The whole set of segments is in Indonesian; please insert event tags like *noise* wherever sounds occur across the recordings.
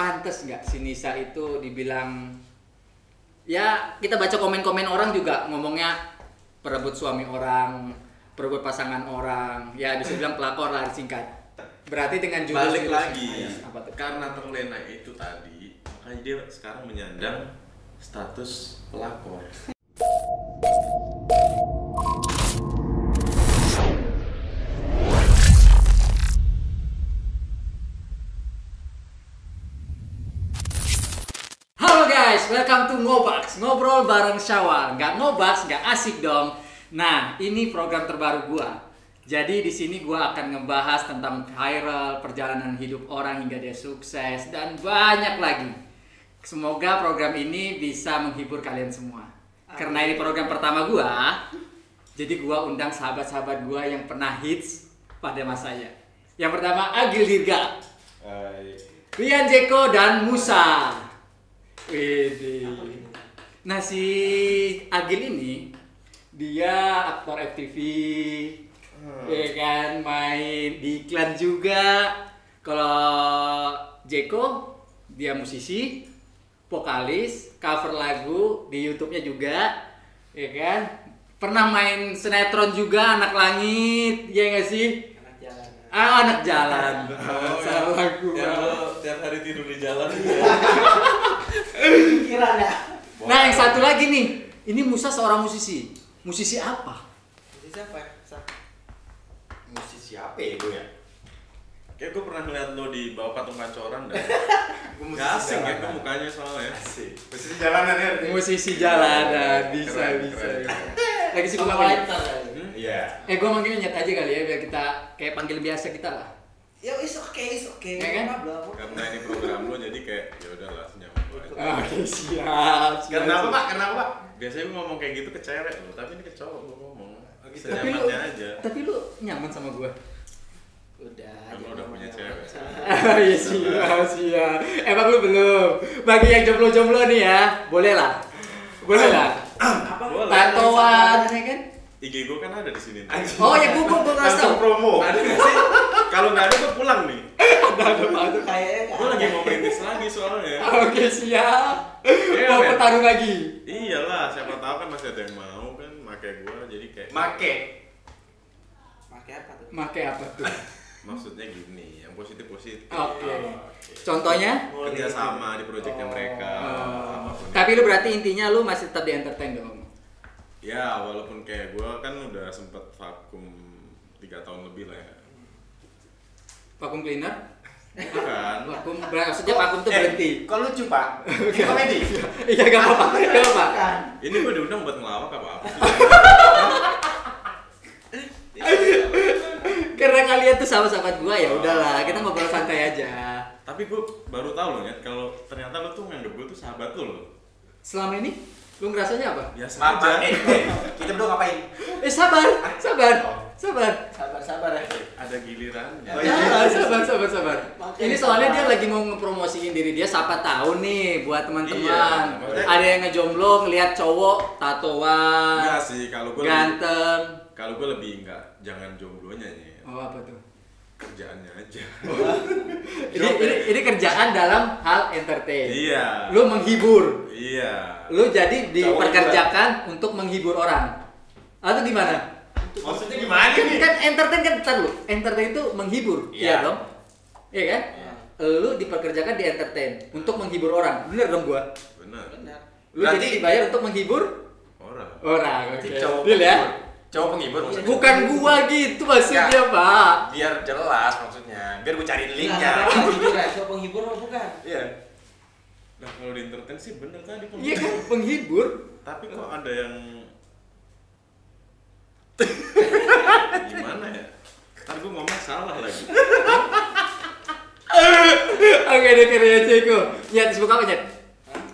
pantas nggak si Nisa itu dibilang ya kita baca komen-komen orang juga ngomongnya perebut suami orang, perebut pasangan orang, ya bisa bilang pelakor lah singkat. Berarti dengan jurus balik jurus- lagi Iya, apa tuh? karena terlena itu tadi makanya dia sekarang menyandang status pelakor welcome to Ngobax Ngobrol bareng Syawal. Nggak ngobax, nggak asik dong. Nah, ini program terbaru gua. Jadi di sini gua akan ngebahas tentang viral, perjalanan hidup orang hingga dia sukses Dan banyak lagi. Semoga program ini bisa menghibur kalian semua. Karena ini program pertama gua Jadi gua undang sahabat-sahabat gua yang pernah hits pada masanya Yang pertama Agil Dirga Rian Jeko dan Musa. Widih. Nah si Agil ini dia aktor FTV, ya kan main di iklan juga. Kalau Jeko dia musisi, vokalis, cover lagu di YouTube-nya juga, ya kan. Pernah main sinetron juga Anak Langit, ya nggak sih? anak jalan Ah anak jalan. *laughs* Salah gua. yang lo tiap hari tidur di jalan *laughs* pikiran ya Nah, yang satu lagi nih. Ini Musa seorang musisi. Musisi apa? Ini siapa Sa- musisi apa ya gue ya? kayak gue pernah ngeliat lo di bawah patung pancoran dan Gue nggak asing ya gue mukanya soalnya Asik. Musisi jalanan ya? Musisi jalanan, bisa Keren, bisa. keren. *laughs* Lagi sibuk apa? Walter ya. Hmm? Iya. Eh, gua manggilnya nyet aja kali ya biar kita kayak panggil biasa kita lah. ya is okay is okay Ya kan? Apa, karena ini program lo jadi kayak ya udahlah aja Oke, *laughs* siap. siap, Kenapa pak? Kenapa pak? biasanya gue ngomong kayak gitu ke cewek lo tapi ini ke cowok gue ngomong gitu. Tapi lu, aja tapi lu nyaman sama gua. udah jangan udah punya cewek. *laughs* Iya siap, siap. Emang lu belum. Bagi yang jomblo-jomblo nih ya, boleh lah. Boleh lah. Tatoan, ya kan? IG gue kan ada di sini Anjing. Oh ya, gua gua gua ngasih tau. promo. ada nggak sih *laughs* kalau nggak ada gue pulang nih Ada ada itu kayaknya gue lagi mau merintis lagi soalnya Oke, siap. Iya, Mau bertarung lagi. iyalah siapa tahu kan masih ada yang mau kan pakai gue jadi kayak Make. pakai apa tuh Make apa tuh? *laughs* maksudnya gini yang positif positif Oke. Contohnya? kerja sama di proyeknya Oh. mereka Oh. Tapi lu berarti intinya lu masih tetap di entertain dong. Ya walaupun kayak gue kan udah sempet vakum tiga tahun lebih lah ya Vakum cleaner? bukan Vakum maksudnya vakum tuh berhenti. Eh, Kok lucu pak? Ini komedi. Iya gak apa-apa, gak apa-apa. kan ini gue diundang buat ngelawak apa apa Karena kalian tuh sahabat-sahabat gua ya udahlah, kita ngobrol santai aja. tapi gue baru tahu loh ya kalau ternyata lo tuh nganggep gue tuh sahabat lo loh Selama ini lu ngerasanya apa? biasa Maaf, aja Pak. Eh, eh, kita berdua ngapain? Eh sabar, sabar, sabar. sabar sabar ya ada gilirannya Oh, iya. Ah, sabar, sabar, sabar. Makanya Ini soalnya sabar. dia lagi mau ngepromosiin diri dia, siapa tahu nih buat teman-teman. Iya, Ada yang ngejomblo ngelihat cowok tatoan, enggak sih kalau gue lebih, ganteng. kalau gue lebih enggak jangan jomblonya nih Oh apa tuh? Kerjaannya aja *laughs* Ini, ini, ini kerjaan dalam hal entertain. iya Lu menghibur. iya Lu jadi diperkerjakan untuk menghibur orang. Atau gimana? Maksudnya gimana Kan, nih? kan entertain kan lu. Entertain itu menghibur, iya Iya. dong? Iya kan? Lu diperkerjakan di entertain untuk menghibur orang. Bener dong gua? benar benar Lu Berarti- jadi dibayar untuk menghibur orang orang. Oke. cowok Deal ya? Penghibur. Cowok penghibur maksudnya. Bukan gua gitu maksudnya, Ya. Pak. Biar jelas maksudnya. Biar gue cariin Nah, linknya. ya *laughs* cowok penghibur apa bukan Iya. nah kalau di entertain sih bener tadi Pak. Iya kan penghibur. tapi kok ada yang gimana ya ntar gue ngomong salah lagi Oke deh karya Ceko. Nyat sibuk apa Nyat?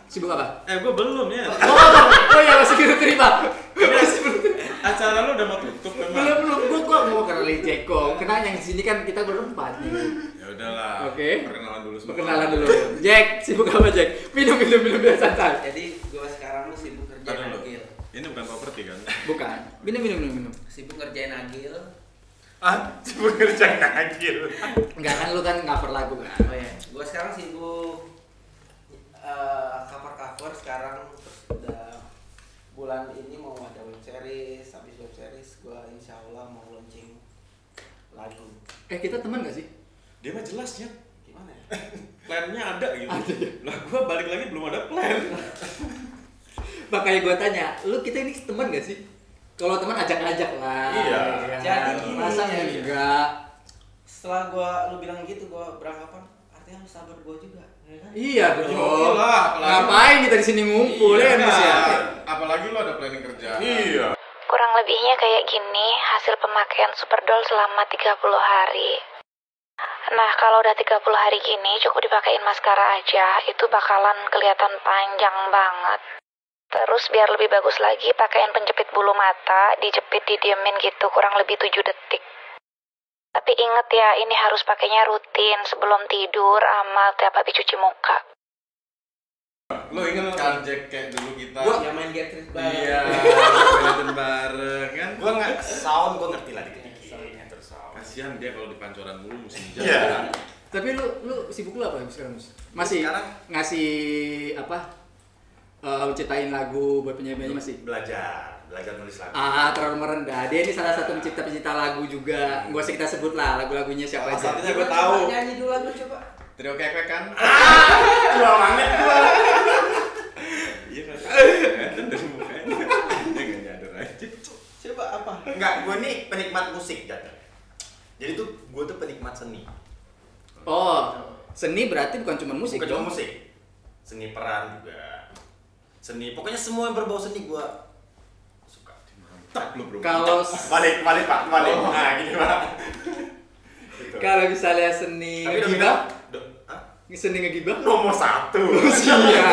Sibuk apa? eh gue belum ya Oh, oh, oh ya masih belum terima. Masih belum terima acara lu udah mau tutup memang belum belum. Gua gua mau kenali Jeko kena yang sini kan kita berempat. Gitu. ya udahlah. Oke. Okay. perkenalan dulu semua. Perkenalan dulu. Jack sibuk apa Jack? Minum minum minum biasa santai jadi gua sekarang lu sibuk kerja agil. Ini bukan properti kan? Bukan. Minum minum minum minum. Sibuk kerjain agil. Ah, sibuk kerjain agil. Enggak kan lu kan cover lagu kan. Oh iya. Gua sekarang sibuk eh, cover cover sekarang. Udah bulan ini mau ada series habis web series gue insya Allah mau launching lagu. Eh kita teman gak sih? Dia mah jelas ya gimana ya? *laughs* Plannya ada gitu. Ada, ya? lah gue balik lagi belum ada plan. *laughs* Makanya gua tanya lu kita ini teman gak sih? Kalau teman ajak-ajak lah. Iya. Ya. jadi gini masa ya enggak setelah gue lu bilang gitu gua beranggapan artinya lu sabar gua juga ya kan? iya Iya Oh, Ngapain kita di sini ngumpul iya, ya, kan? Apalagi lu ada planning Iya. Kurang lebihnya kayak gini, hasil pemakaian Superdol selama 30 hari. Nah, kalau udah 30 hari gini, cukup dipakein maskara aja, itu bakalan kelihatan panjang banget. Terus biar lebih bagus lagi, pakaian penjepit bulu mata, dijepit didiemin gitu, kurang lebih 7 detik. Tapi inget ya, ini harus pakainya rutin sebelum tidur sama tiap habis cuci muka. Lu inget kan Jack kayak dulu kita Gua yang main Getris bareng. Iya, Belajar bareng kan Gua nggak sound, gua ngerti lah dikit-dikit. Terus sound. Kasihan dia kalau di pancoran mulu musim Iya. jalan Tapi lu lu sibuk lu apa sekarang, Mus? Masih Sekarang? ngasih apa? Eh ciptain lagu buat penyanyi-penyanyi masih? Belajar, belajar nulis lagu. Ah, terlalu merendah. Dia ini salah satu pencipta-pencipta lagu juga. Gak usah kita sebut lah lagu-lagunya siapa aja. Coba gua tahu Nyanyi dulu lagu coba. Trio kekek kan Dua banget gua. Iya kan Kelihatan dari mukanya Dia nggak nyadar aja Coba apa? Enggak, gua nih penikmat musik jadi. Jadi tuh gua tuh penikmat seni. Oh, seni berarti bukan cuma musik. Bukan cuma musik. Seni peran juga. Seni, pokoknya semua yang berbau seni gua suka. Mantap lu bro Kalau Balik, balik Pak, balik. Oh. Nah, gini Pak. Gitu. kalau misalnya seni Tapi udah? Seni ngegibah. nomor satu. *laughs* Iya.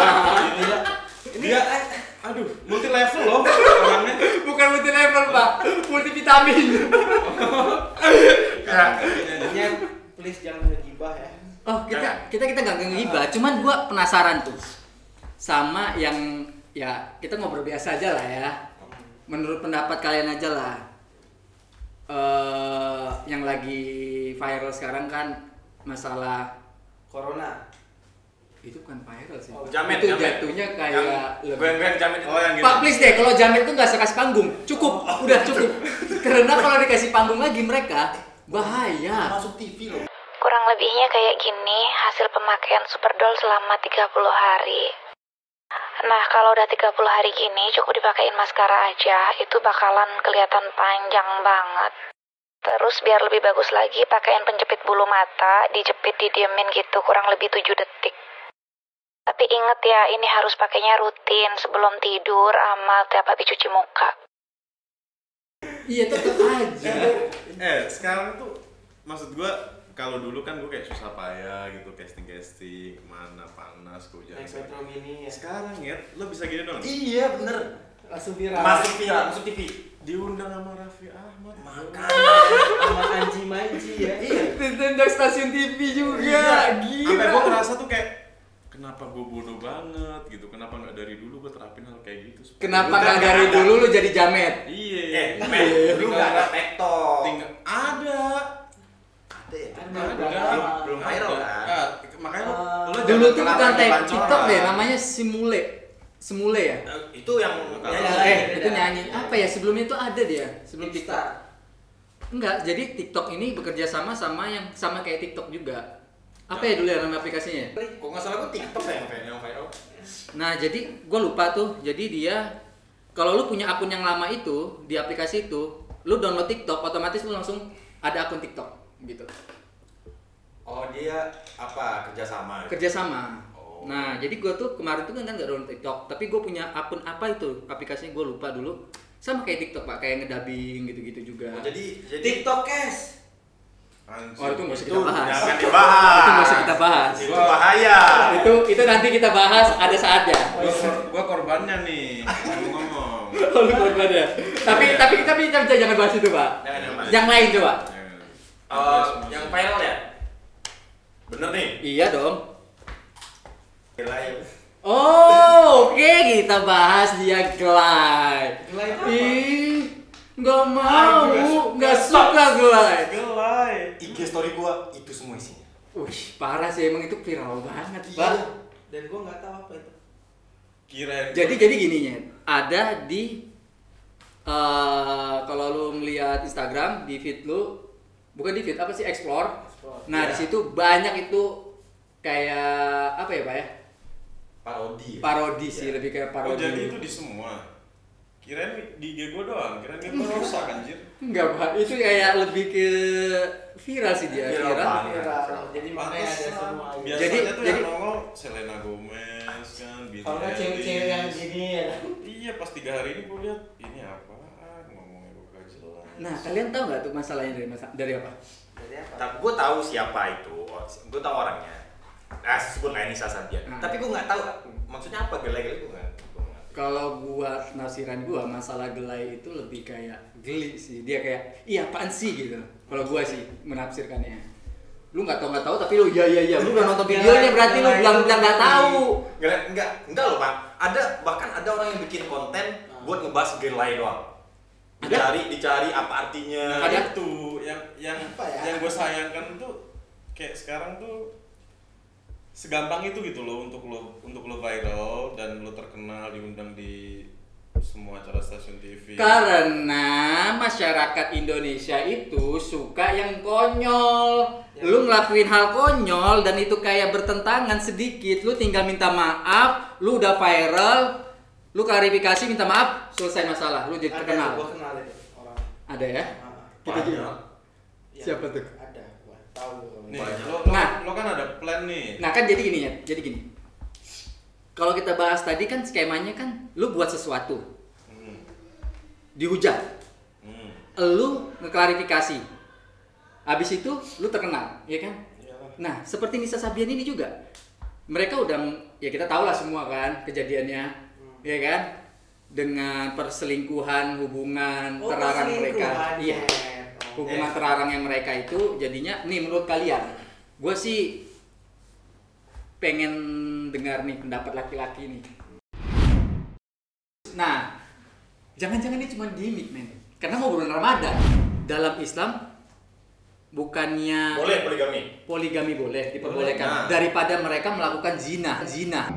Ini Dia eh, Aduh multi level loh orangnya Bukan multi level, Pak. Multi vitamin. Ya. Intinya please jangan ngegibah ya. Oh, kita kita kita nggak ngegibah, cuman gua penasaran tuh sama yang ya kita ngobrol biasa aja lah ya. Menurut pendapat kalian aja lah. eh yang lagi viral sekarang kan masalah Corona. itu bukan viral sih. Oh, Jamet, itu jamet. jatuhnya kayak Yang- gue yang jamin itu. Oh yang gitu Pak please deh, kalau jamet tuh nggak usah kasih panggung, cukup, udah cukup. Karena kalau dikasih panggung lagi mereka bahaya. masuk TV loh. Kurang lebihnya kayak gini, hasil pemakaian Superdol selama 30 hari. Nah, kalau udah 30 hari gini, cukup dipakein maskara aja, itu bakalan kelihatan panjang banget. Terus biar lebih bagus lagi, pakaian penjepit bulu mata, dijepit didiemin gitu, kurang lebih 7 detik. Tapi inget ya, ini harus pakainya rutin sebelum tidur sama tiap habis cuci muka. Iya tetap aja. Eh sekarang tuh Maksud gua kalau dulu kan gua kayak susah payah gitu casting casting ke mana panas hujan Metro Mini ya. sekarang ya lo bisa gini dong Iya bener. Langsung viral. Masuk TV, masuk TV. Diundang sama Raffi Ahmad Makanya. sama Anji Manji ya. Iya. Ditendang stasiun TV juga, Iya. gila. sampai gua ngerasa tuh kayak kenapa gua bodoh banget gitu kenapa nggak dari dulu gua terapin hal kayak gitu Kenapa nggak dari ada. dulu lu jadi jamet? iya Eh, men, dulu nggak ada TikTok. tinggal ada Ada ya? Ada. Belum, belum viral Ada. kan? Ah, makanya lo, Ah. lo Dulu tuh bukan. TikTok deh, namanya Simule. Semule ya? Itu yang nyanyi. Ada. Eh, itu nyanyi. Apa ya? Sebelumnya itu ada dia. Sebelum TikTok. Star. Enggak, jadi TikTok ini bekerja sama sama yang sama kayak TikTok juga. Apa ya dulu ya nama aplikasinya? Kok nggak salah gua TikTok ya yang viral- yang viral. Nah, jadi gue lupa tuh. Jadi dia kalau lu punya akun yang lama itu di aplikasi itu, lu download TikTok, otomatis lu langsung ada akun TikTok gitu. Oh dia apa kerjasama? Kerjasama. Nah, jadi gue tuh kemarin tuh kan nggak download TikTok, tapi gue punya akun apa itu aplikasinya gue lupa dulu. Sama kayak TikTok pak, kayak ngedabing gitu-gitu juga. Oh, jadi jadi TikTok cash. Anjir. Oh itu nggak usah itu kita bahas. jangan dibahas. Itu nggak usah kita bahas. Itu bahaya. Itu itu nanti kita bahas ada saatnya. gua, kor- gua korbannya nih ngomong-ngomong Oh, lu *laughs* korban ya. Tapi tapi tapi kita kita jangan bahas itu pak. Jangan. Yang lain coba. Eh, yang viral ya? Bener nih. Iya dong. Gila ya. Oh, oke kita bahas dia. Gelai apa? Ih, nggak mau, nggak suka Glide. gelai IG story gua itu semua isinya. Wih, parah sih emang itu viral banget, Iya. Pak. Dan gua nggak tahu apa itu. kirain Jadi jadi gininya, ada di eh kalau lu ngeliat Instagram di feed lu bukan di feed apa sih explore. Explore. Nah, di Iya. situ banyak itu kayak apa ya, Pak ya? Parodi. ya? Parodi sih, Iya. lebih kayak Oh parodi. jadi itu di semua. Kirain di IG gua doang, kirain IG gua *laughs* rusak anjir. Enggak, Pak. Itu kayak lebih ke viral sih dia, Viral viral. Jadi makanya ada semua. Biasanya Jadi- tuh jadi- yang nongol Selena Gomez kan, Billie Kalau nggak cewek-cewek yang gini ya. *laughs* Iya pas tiga hari ini gua lihat ini apaan ngomongnya gak jelas. Nah, kalian tahu nggak tuh masalahnya dari masa dari apa? Jadi apa? Tapi gue tahu siapa itu, gue tahu orangnya. Nah, sebut lah Nisa Sabian. Hmm. Tapi gue nggak tahu maksudnya apa gelai-gelai gue nggak. Kalau gua nafsiran gua masalah gelai itu lebih kayak geli sih. Dia kayak iya apaan sih gitu. Kalau gua sih menafsirkannya. Lu nggak tahu nggak tahu tapi lu iya iya iya. Lu udah nonton videonya berarti lu Gelai bilang bilang nggak tahu. Enggak, enggak, enggak loh pak. Ada bahkan ada orang yang bikin konten buat ngebahas gelai doang. Ada? Dicari, dicari apa artinya. Nah, Ada? itu yang yang Apa ya? yang gue sayangkan tuh kayak sekarang tuh segampang itu gitu loh untuk lo untuk lo viral dan lo terkenal diundang di semua acara stasiun TV. Karena masyarakat Indonesia itu suka yang konyol. Ya. Lu ngelakuin hal konyol dan itu kayak bertentangan sedikit, lu tinggal minta maaf, lu udah viral, lu klarifikasi minta maaf, selesai masalah, lu jadi Ada, terkenal. Gua kenal itu orang. Ada ya? Ah, Kita Banyak. juga. iya. Siapa tuh? Tahu. Nih, Banyak. lo, lo, Nah. lo kan ada plan nih. Nah kan jadi gini ya, jadi gini. Kalau kita bahas tadi kan skemanya kan, lu buat sesuatu, Hmm. dihujat, Hmm. lu ngeklarifikasi, habis itu lu terkenal, ya kan? Iyalah. Nah seperti Nisa Sabian ini juga, mereka udah, ya kita tahu lah semua kan kejadiannya, ya kan? Dengan perselingkuhan hubungan Oh, terlarang mereka, iya. Jet. Oh. hubungan terlarang yang mereka itu jadinya nih menurut kalian gue sih pengen dengar nih pendapat laki-laki nih nah jangan-jangan ini cuma gimmick men karena mau bulan Ramadan dalam Islam bukannya Boleh poligami. poligami boleh diperbolehkan Boleh, nah. daripada mereka melakukan zina zina